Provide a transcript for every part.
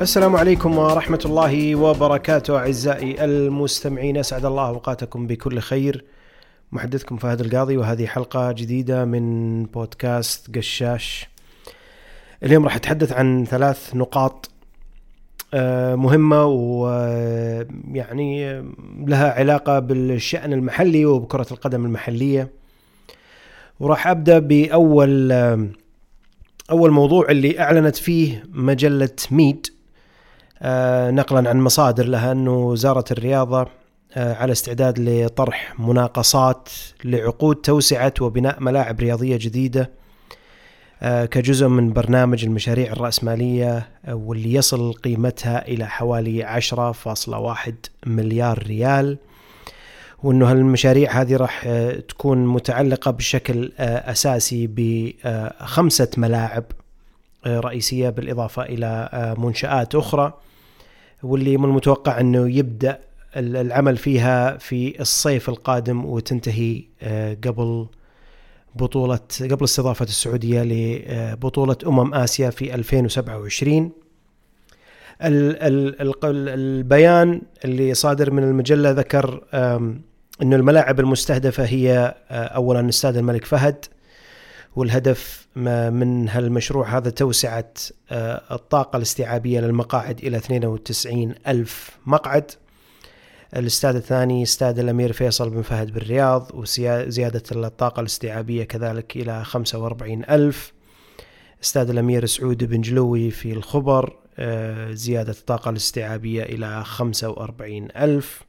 السلام عليكم ورحمة الله وبركاته أعزائي المستمعين. أسعد الله أوقاتكم بكل خير. محدثكم فهد القاضي وهذه حلقة جديدة من بودكاست قشاش. اليوم راح أتحدث عن ثلاث نقاط آه، مهمة ويعني لها علاقة بالشأن المحلي وبكرة القدم المحلية. وراح أبدأ بأول أول موضوع اللي أعلنت فيه مجلة آه، نقلا عن مصادر لها أنه وزارة الرياضة آه، على استعداد لطرح مناقصات لعقود توسعة وبناء ملاعب رياضية جديدة آه، كجزء من برنامج المشاريع الرأسمالية واللي يصل قيمتها إلى حوالي 10.1 مليار ريال وأنه هالمشاريع هذه راح تكون متعلقة بشكل أساسي بخمسة ملاعب رئيسية بالإضافة إلى منشآت أخرى واللي من المتوقع إنه يبدأ العمل فيها في الصيف القادم وتنتهي آه، قبل بطولة قبل استضافة السعودية لبطولة أمم آسيا في 2027 البيان اللي صادر من المجلة ذكر أن الملاعب المستهدفة هي آه، أولا استاد الملك فهد والهدف من هالمشروع هذا توسعة آه، الطاقة الاستيعابية للمقاعد إلى 92 ألف مقعد. الاستاد الثاني استاد الأمير فيصل بن فهد بالرياض وزيادة الطاقة الاستيعابية كذلك إلى 45 ألف. استاد الأمير سعود بن جلوي في الخبر آه، زيادة الطاقة الاستيعابية إلى 45 ألف.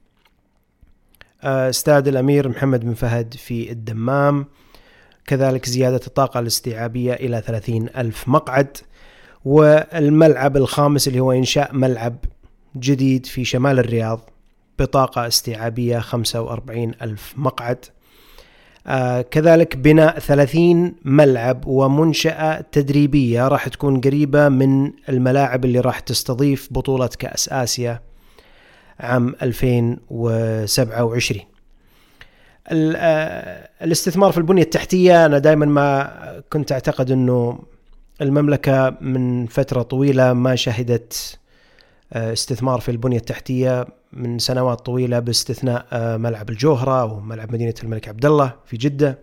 آه، استاد الأمير محمد بن فهد في الدمام. كذلك زيادة الطاقة الاستيعابية إلى 30 ألف مقعد والملعب الخامس اللي هو إنشاء ملعب جديد في شمال الرياض بطاقة استيعابية 45 ألف مقعد. آه كذلك بناء 30 ملعب ومنشأة تدريبية راح تكون قريبة من الملاعب اللي راح تستضيف بطولة كأس آسيا عام 2027 آه، الاستثمار في البنية التحتية أنا دائما ما كنت أعتقد أنه المملكة من فترة طويلة ما شهدت آه، استثمار في البنية التحتية من سنوات طويلة باستثناء آه، ملعب الجوهرة وملعب مدينة الملك عبد الله في جدة.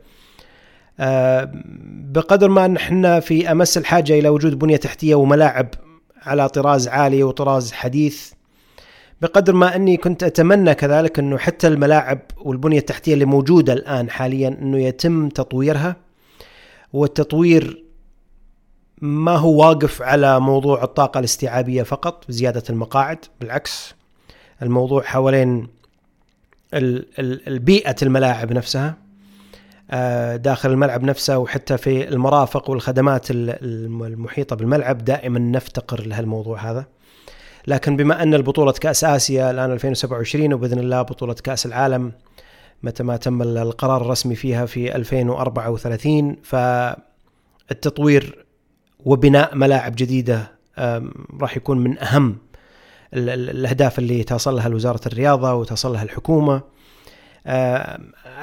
بقدر ما نحن في أمس الحاجة إلى وجود بنية تحتية وملاعب على طراز عالي وطراز حديث بقدر ما أني كنت أتمنى كذلك أنه حتى الملاعب والبنية التحتية اللي موجودة الآن حاليا أنه يتم تطويرها. والتطوير ما هو واقف على موضوع الطاقة الاستيعابية فقط زيادة المقاعد بالعكس. الموضوع حوالين البيئه الملاعب نفسها آه، داخل الملعب نفسه وحتى في المرافق والخدمات المحيطة بالملعب دائما نفتقر لهالموضوع هذا. لكن بما أن البطولة كأس آسيا الآن 2027 وبإذن الله بطولة كأس العالم متى ما تم القرار الرسمي فيها في 2034 فالتطوير وبناء ملاعب جديدة راح يكون من أهم الأهداف اللي تصل لها وزارة الرياضة وتصل لها الحكومة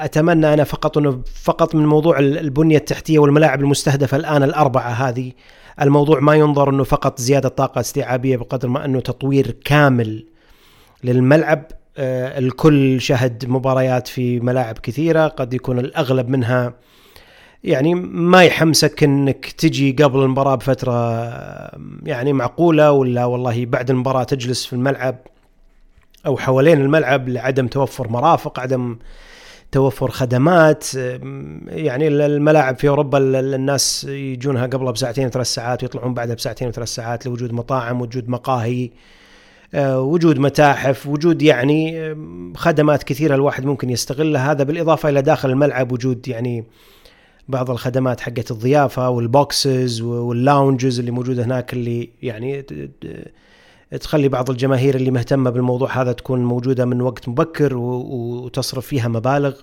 أتمنى أنا فقط إنه فقط من موضوع البنية التحتية والملاعب المستهدفة الآن الأربعة هذه الموضوع ما ينظر إنه فقط زيادة طاقة استيعابية بقدر ما إنه تطوير كامل للملعب. آه، الكل شهد مباريات في ملاعب كثيرة قد يكون الأغلب منها يعني ما يحمسك إنك تجي قبل المباراة بفترة يعني معقولة ولا والله بعد المباراة تجلس في الملعب أو حوالين الملعب لعدم توفر مرافق عدم توفر خدمات يعني الملاعب في أوروبا الناس يجونها قبلها بساعتين وثلاث ساعات ويطلعون بعدها بساعتين وثلاث ساعات لوجود مطاعم وجود مقاهي آه، وجود متاحف وجود يعني خدمات كثيرة الواحد ممكن يستغلها. هذا بالإضافة إلى داخل الملعب وجود يعني بعض الخدمات حقت الضيافة وال boxes وال lounges اللي موجودة هناك اللي يعني تخلي بعض الجماهير اللي مهتمة بالموضوع هذا تكون موجودة من وقت مبكر وتصرف فيها مبالغ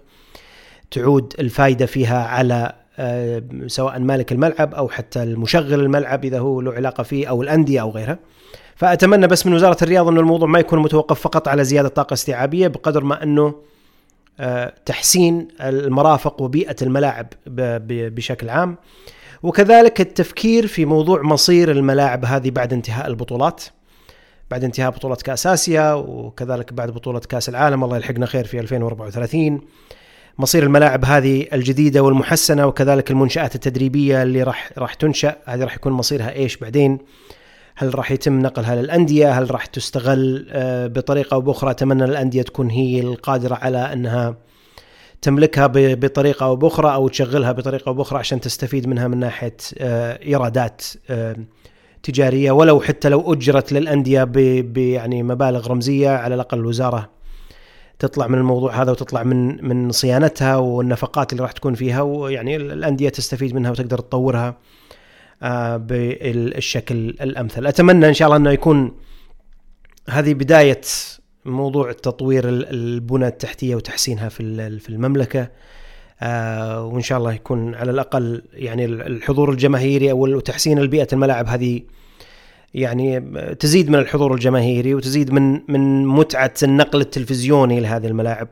تعود الفائده فيها على آه، سواء مالك الملعب أو حتى المشغل الملعب إذا هو له علاقة فيه أو الأندية أو غيرها. فأتمنى بس من وزارة الرياضة انه الموضوع ما يكون متوقف فقط على زيادة طاقة استيعابية بقدر ما أنه آه، تحسين المرافق وبيئة الملاعب بشكل عام. وكذلك التفكير في موضوع مصير الملاعب هذه بعد انتهاء البطولات. بعد انتهاء بطولة كأس آسيا وكذلك بعد بطولة كأس العالم الله يلحقنا خير في 2034 مصير الملاعب هذه الجديدة والمحسنة وكذلك المنشآت التدريبية اللي راح راح تنشأ. هذه راح يكون مصيرها إيش بعدين؟ هل راح يتم نقلها للأندية؟ هل راح تستغل آه، بطريقة أو بأخرى؟ أتمنى الأندية تكون هي القادرة على أنها تملكها بطريقة أو بأخرى أو تشغلها بطريقة أو بأخرى عشان تستفيد منها من ناحية آه، إيرادات تجارية ولو حتى لو أجرت للأندية يعني مبالغ رمزية على الأقل الوزارة تطلع من الموضوع هذا وتطلع من من صيانتها والنفقات اللي راح تكون فيها ويعني الأندية تستفيد منها وتقدر تطورها آه، بالشكل الأمثل. أتمنى إن شاء الله إنه يكون هذه بداية موضوع تطوير البنى التحتية وتحسينها في في المملكة. آه، وإن شاء الله يكون على الأقل يعني الحضور الجماهيري أو تحسين البيئة الملاعب هذه يعني تزيد من الحضور الجماهيري وتزيد من من متعة النقل التلفزيوني لهذه الملاعب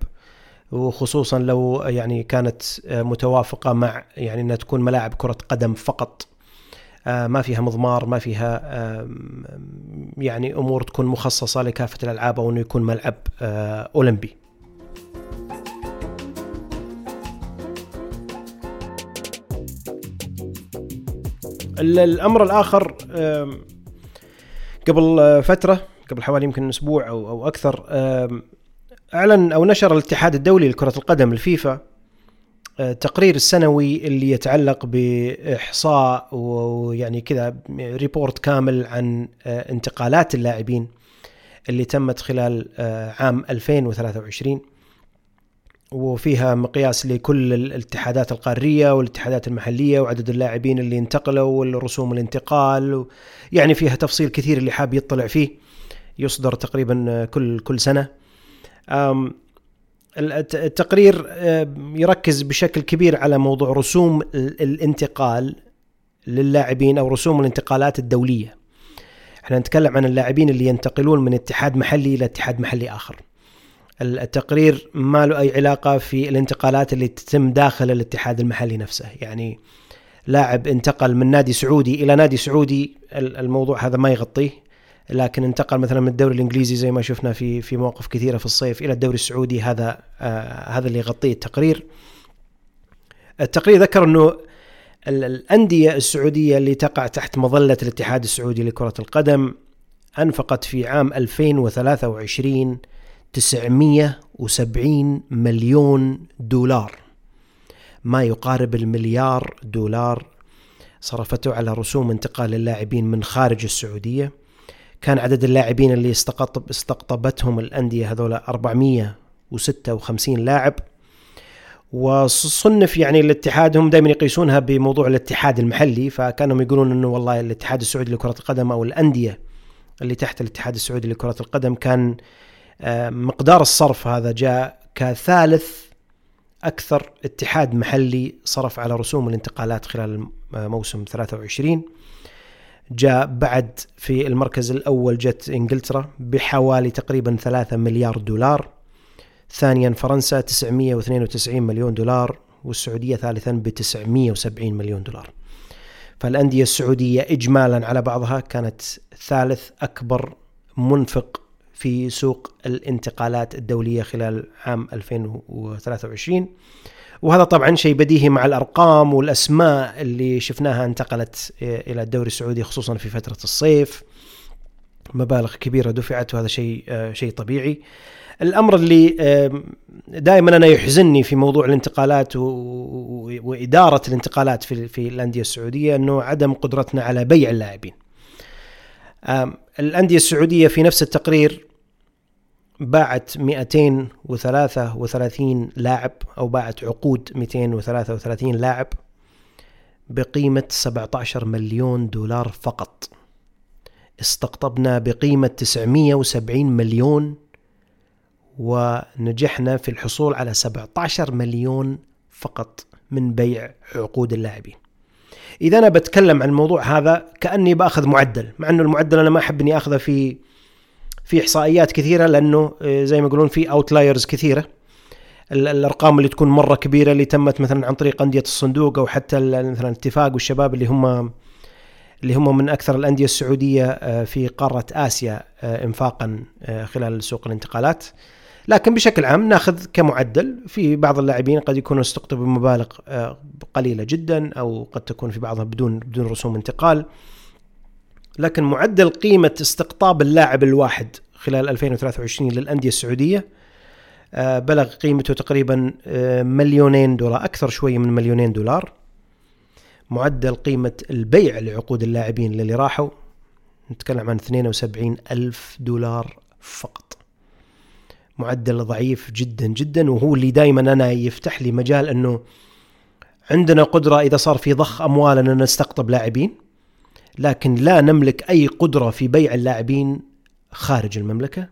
وخصوصا لو يعني كانت متوافقة مع يعني إنها تكون ملاعب كرة قدم فقط آه، ما فيها مضمار ما فيها يعني أمور تكون مخصصة لكافة الألعاب أو إنه يكون ملعب آه، أولمبي. الأمر الآخر قبل فترة قبل حوالي يمكن أسبوع أو أو أكثر أعلن أو نشر الاتحاد الدولي لكرة القدم الفيفا التقرير السنوي اللي يتعلق بإحصاء ويعني كذا ريبورت كامل عن انتقالات اللاعبين اللي تمت خلال عام 2023 وفيها مقياس لكل الاتحادات القارية والاتحادات المحلية وعدد اللاعبين اللي انتقلوا والرسوم الانتقال يعني فيها تفصيل كثير اللي حاب يطلع فيه يصدر تقريبا كل كل سنة. التقرير يركز بشكل كبير على موضوع رسوم الانتقال للاعبين أو رسوم الانتقالات الدولية. إحنا نتكلم عن اللاعبين اللي ينتقلون من اتحاد محلي إلى اتحاد محلي آخر. التقرير ما له أي علاقة في الانتقالات اللي تتم داخل الاتحاد المحلي نفسه. يعني لاعب انتقل من نادي سعودي إلى نادي سعودي الموضوع هذا ما يغطيه. لكن انتقل مثلا من الدوري الإنجليزي زي ما شفنا في في مواقف كثيرة في الصيف إلى الدوري السعودي. هذا آه هذا اللي يغطيه التقرير. التقرير ذكر إنه الأندية السعودية اللي تقع تحت مظلة الاتحاد السعودي لكرة القدم أنفقت في عام 2023 970 مليون دولار. ما يقارب المليار دولار صرفته على رسوم انتقال اللاعبين من خارج السعودية. كان عدد اللاعبين اللي استقطب استقطبتهم الأندية هذول 456 لاعب. وصنف يعني الاتحاد هم دائما يقيسونها بموضوع الاتحاد المحلي. فكانوا يقولون إنه والله الاتحاد السعودي لكرة القدم أو الأندية اللي تحت الاتحاد السعودي لكرة القدم كان مقدار الصرف هذا جاء كثالث أكثر اتحاد محلي صرف على رسوم الانتقالات خلال موسم 23 جاء بعد في المركز الأول جت إنجلترا بحوالي تقريبا 3 مليار دولار. ثانيا فرنسا 992 مليون دولار والسعودية ثالثا ب 970 مليون دولار. فالأندية السعودية إجمالا على بعضها كانت ثالث أكبر منفق في سوق الانتقالات الدولية خلال عام 2023 وهذا طبعا شيء بديهي مع الأرقام والأسماء اللي شفناها انتقلت إلى الدوري السعودي خصوصا في فترة الصيف. مبالغ كبيرة دفعت وهذا شيء شيء طبيعي. الأمر اللي دائما أنا يحزنني في موضوع الانتقالات وإدارة الانتقالات في في الأندية السعودية إنه عدم قدرتنا على بيع اللاعبين. الأندية السعودية في نفس التقرير باعت 233 لاعب أو باعت عقود 233 لاعب بقيمة 17 مليون دولار فقط. استقطبنا بقيمة 970 مليون ونجحنا في الحصول على 17 مليون فقط من بيع عقود اللاعبين. إذا أنا بتكلم عن الموضوع هذا كأني بأخذ معدل مع إنه المعدل أنا ما أحب إني أخذه في في إحصائيات كثيرة لأنه آه، زي ما يقولون في اوتلايرز كثيرة. الأرقام اللي تكون مرة كبيرة اللي تمت مثلا عن طريق أندية الصندوق أو حتى مثلا اتفاق والشباب اللي هم اللي هم من أكثر الأندية السعودية آه، في قارة آسيا آه، انفاقا خلال سوق الانتقالات. لكن بشكل عام ناخذ كمعدل في بعض اللاعبين قد يكونوا استقطبوا بمبالغ قليلة جدا أو قد تكون في بعضها بدون بدون رسوم انتقال. لكن معدل قيمة استقطاب اللاعب الواحد خلال 2023 للأندية السعودية بلغ قيمته تقريبا مليونين دولار أكثر شوية من مليونين دولار. معدل قيمة البيع لعقود اللاعبين اللي راحوا نتكلم عن 72 ألف دولار فقط. معدل ضعيف جدا جدا وهو اللي دائما أنا يفتح لي مجال أنه عندنا قدرة إذا صار في ضخ أموال أن نستقطب لاعبين. لكن لا نملك أي قدرة في بيع اللاعبين خارج المملكة.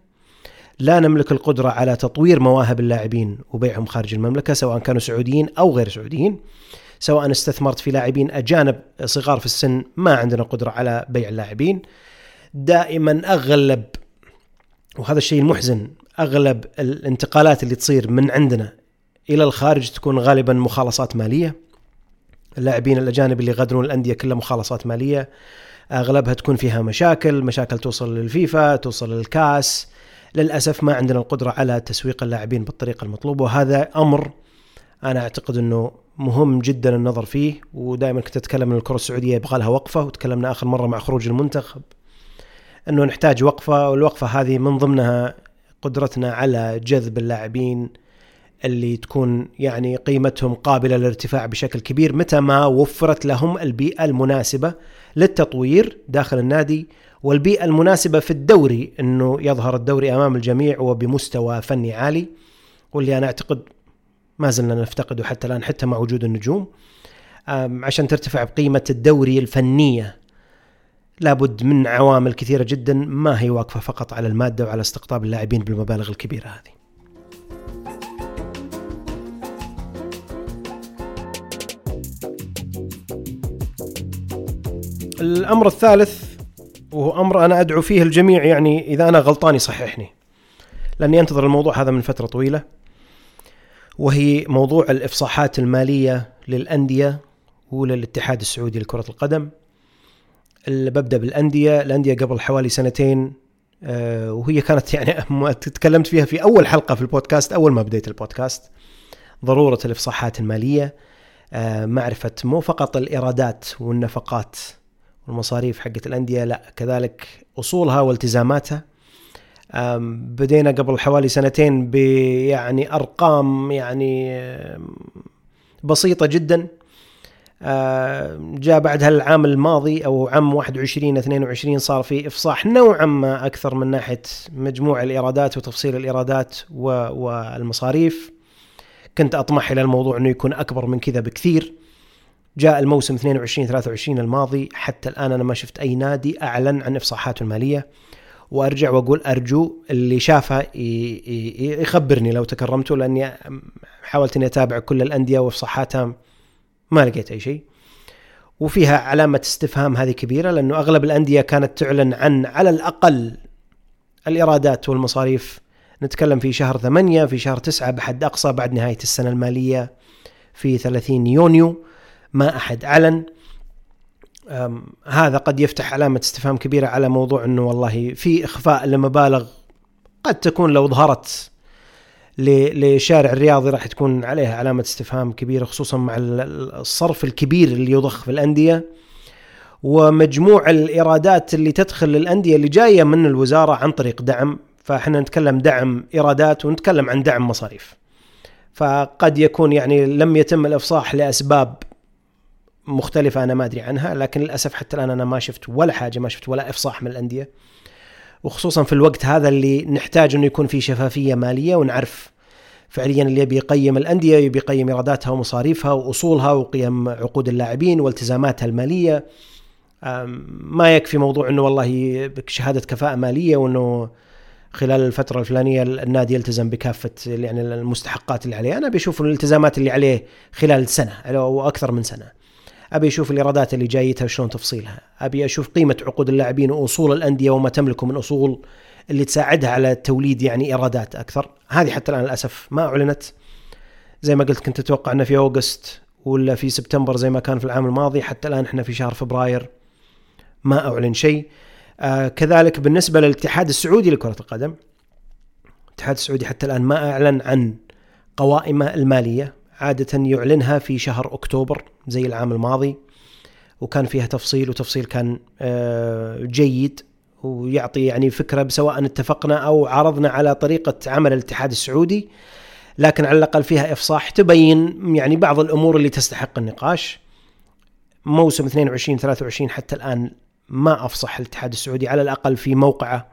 لا نملك القدرة على تطوير مواهب اللاعبين وبيعهم خارج المملكة سواء كانوا سعوديين أو غير سعوديين. سواء استثمرت في لاعبين أجانب صغار في السن ما عندنا قدرة على بيع اللاعبين. دائما أغلب وهذا الشيء المحزن أغلب الانتقالات اللي تصير من عندنا إلى الخارج تكون غالبا مخالصات مالية. اللاعبين الأجانب اللي يغادرون الأندية كلها مخالصات مالية. أغلبها تكون فيها مشاكل مشاكل توصل للفيفا توصل للكاس. للأسف ما عندنا القدرة على تسويق اللاعبين بالطريقة المطلوبة وهذا أمر أنا أعتقد إنه مهم جدا النظر فيه. ودائما كنت أتكلم إن الكرة السعودية يبغى لها وقفة وتكلمنا آخر مرة مع خروج المنتخب إنه نحتاج وقفة والوقفة هذه من ضمنها قدرتنا على جذب اللاعبين اللي تكون يعني قيمتهم قابلة للارتفاع بشكل كبير متى ما وفرت لهم البيئة المناسبة للتطوير داخل النادي والبيئة المناسبة في الدوري إنه يظهر الدوري أمام الجميع وبمستوى فني عالي واللي أنا أعتقد ما زلنا نفتقده حتى الآن حتى مع وجود النجوم عشان ترتفع بقيمة الدوري الفنية لابد من عوامل كثيرة جدا ما هي واقفة فقط على المادة وعلى استقطاب اللاعبين بالمبالغ الكبيرة هذه. الأمر الثالث وهو أمر أنا أدعو فيه الجميع يعني إذا أنا غلطان يصححني. لأني أنتظر الموضوع هذا من فترة طويلة. وهي موضوع الإفصاحات المالية للأندية وللاتحاد السعودي لكرة القدم. اللي ببدا بالأندية الأندية قبل حوالي سنتين آه، وهي كانت يعني تكلمت فيها في أول حلقة في البودكاست أول ما بديت البودكاست. ضرورة الإفصاحات المالية آه، معرفة مو فقط الإيرادات والنفقات والمصاريف حقت الأندية لا كذلك أصولها والتزاماتها. بدينا قبل حوالي سنتين بيعني أرقام يعني بسيطة جدا. جاء بعدها العام الماضي أو عام 21 22 صار في إفصاح نوعا ما أكثر من ناحية مجموع الإيرادات وتفصيل الإيرادات والمصاريف. كنت أطمح إلى الموضوع إنه يكون أكبر من كذا بكثير. جاء الموسم 22 23 الماضي. حتى الآن أنا ما شفت أي نادي أعلن عن إفصاحاته المالية. وأرجع وأقول أرجو اللي شافها يخبرني لو تكرمتوا لأني حاولت إني أتابع كل الأندية وإفصاحاتها ما لقيت أي شيء. وفيها علامة استفهام هذه كبيرة لأنه أغلب الأندية كانت تعلن عن على الأقل الإيرادات والمصاريف. نتكلم في شهر ثمانية في شهر تسعة بحد أقصى بعد نهاية السنة المالية في 30 يونيو. ما أحد. أعلن هذا قد يفتح علامة استفهام كبيرة على موضوع إنه والله في إخفاء لمبالغ قد تكون لو ظهرت لشارع الرياضي راح تكون عليها علامة استفهام كبيرة خصوصا مع الصرف الكبير اللي يضخ في الأندية ومجموع الإيرادات اللي تدخل للأندية اللي جاية من الوزارة عن طريق دعم. فإحنا نتكلم دعم إيرادات ونتكلم عن دعم مصاريف. فقد يكون يعني لم يتم الإفصاح لأسباب مختلفة أنا ما أدري عنها لكن للأسف حتى الآن أنا ما شفت ولا حاجة ما شفت ولا إفصاح من الأندية. وخصوصا في الوقت هذا اللي نحتاج أنه يكون في شفافية مالية ونعرف فعليا اللي يبي يقيم الأندية يبي يقيم إيراداتها ومصاريفها وأصولها وقيم عقود اللاعبين والتزاماتها المالية. ما يكفي موضوع أنه والله شهادة كفاءة مالية وأنه خلال الفترة الفلانية النادي يلتزم بكافة يعني المستحقات اللي عليه. أنا بشوف الالتزامات اللي عليه خلال سنة أو أكثر من سنة. أبي أشوف الإيرادات اللي جايتها شلون تفصيلها. أبي أشوف قيمة عقود اللاعبين وأصول الأندية وما تملكه من أصول اللي تساعدها على توليد يعني إيرادات أكثر. هذه حتى الآن للأسف ما أعلنت. زي ما قلت كنت أتوقع إنه في أوغست ولا في سبتمبر زي ما كان في العام الماضي. حتى الآن إحنا في شهر فبراير ما أعلن شيء. آه كذلك بالنسبة للاتحاد السعودي لكرة القدم الاتحاد السعودي حتى الآن ما أعلن عن قوائمه المالية. عادة يعلنها في شهر أكتوبر زي العام الماضي وكان فيها تفصيل وتفصيل كان آه جيد ويعطي يعني فكرة سواء اتفقنا أو عرضنا على طريقة عمل الاتحاد السعودي لكن على الأقل فيها إفصاح تبين يعني بعض الأمور اللي تستحق النقاش. موسم 22 23 حتى الآن ما أفصح الاتحاد السعودي على الأقل في موقعه.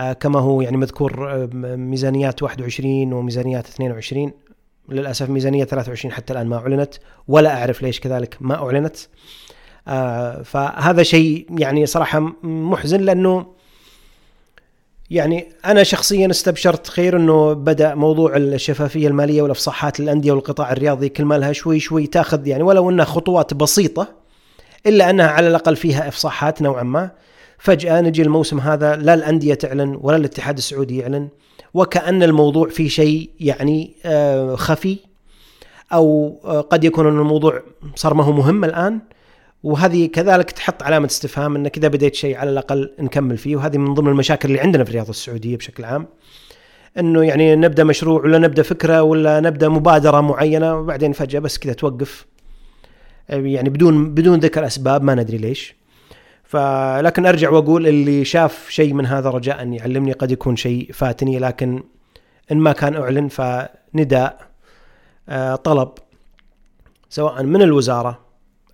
آه، كما هو يعني مذكور آه، ميزانيات 21 وميزانيات 22 للأسف ميزانية 23 حتى الآن ما أعلنت ولا أعرف ليش كذلك ما أعلنت. آه، فهذا شيء يعني صراحة محزن لأنه يعني أنا شخصيا استبشرت خير إنه بدأ موضوع الشفافية المالية والإفصاحات للانديه والقطاع الرياضي كل ما لها شوي شوي تأخذ يعني ولو إنها خطوات بسيطة إلا أنها على الأقل فيها إفصاحات نوعا ما. فجأة نجي الموسم هذا لا الأندية تعلن ولا الاتحاد السعودي يعلن. وكأن الموضوع في شيء يعني آه، خفي أو آه، قد يكون أن الموضوع صار ما هو مهم الآن. وهذه كذلك تحط علامة استفهام أنك إذا بديت شيء على الأقل نكمل فيه. وهذه من ضمن المشاكل اللي عندنا في الرياضة السعودية بشكل عام. إنه يعني نبدأ مشروع ولا نبدأ فكرة ولا نبدأ مبادرة معينة وبعدين فجأة بس كذا توقف. يعني بدون بدون ذكر أسباب ما ندري ليش. فلكن أرجع وأقول اللي شاف شيء من هذا رجاء أن يعلمني قد يكون شيء فاتني لكن إن ما كان أعلن فنداء آه، طلب سواء من الوزارة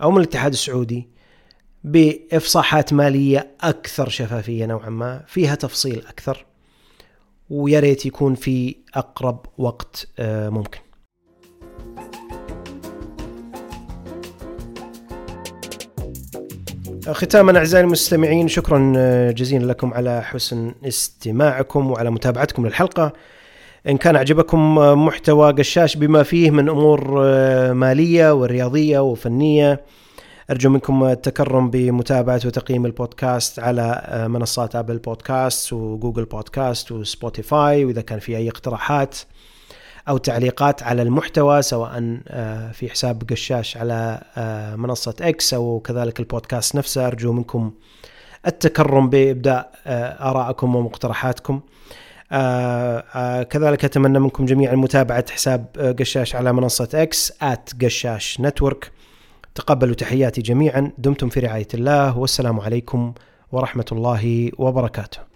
أو من الاتحاد السعودي بإفصاحات مالية أكثر شفافية نوعا ما فيها تفصيل أكثر ويا ريت يكون في أقرب وقت آه، ممكن. ختاما أعزائي المستمعين شكرا آه، جزيلا لكم على حسن استماعكم وعلى متابعتكم للحلقة. إن كان عجبكم محتوى قشاش بما فيه من أمور آه، مالية ورياضيه وفنية أرجو منكم التكرم بمتابعة وتقييم البودكاست على آه، منصات أبل بودكاست وجوجل بودكاست وسبوتيفاي وإذا كان في أي اقتراحات أو تعليقات على المحتوى سواء آه، في حساب قشاش على آه، منصة إكس أو كذلك البودكاست نفسه. أرجو منكم التكرم ومقترحاتكم. آه آه كذلك أتمنى منكم جميعا متابعة حساب قشاش على منصة إكس at قشاش network. تقبلوا تحياتي جميعا. دمتم في رعاية الله. والسلام عليكم ورحمة الله وبركاته.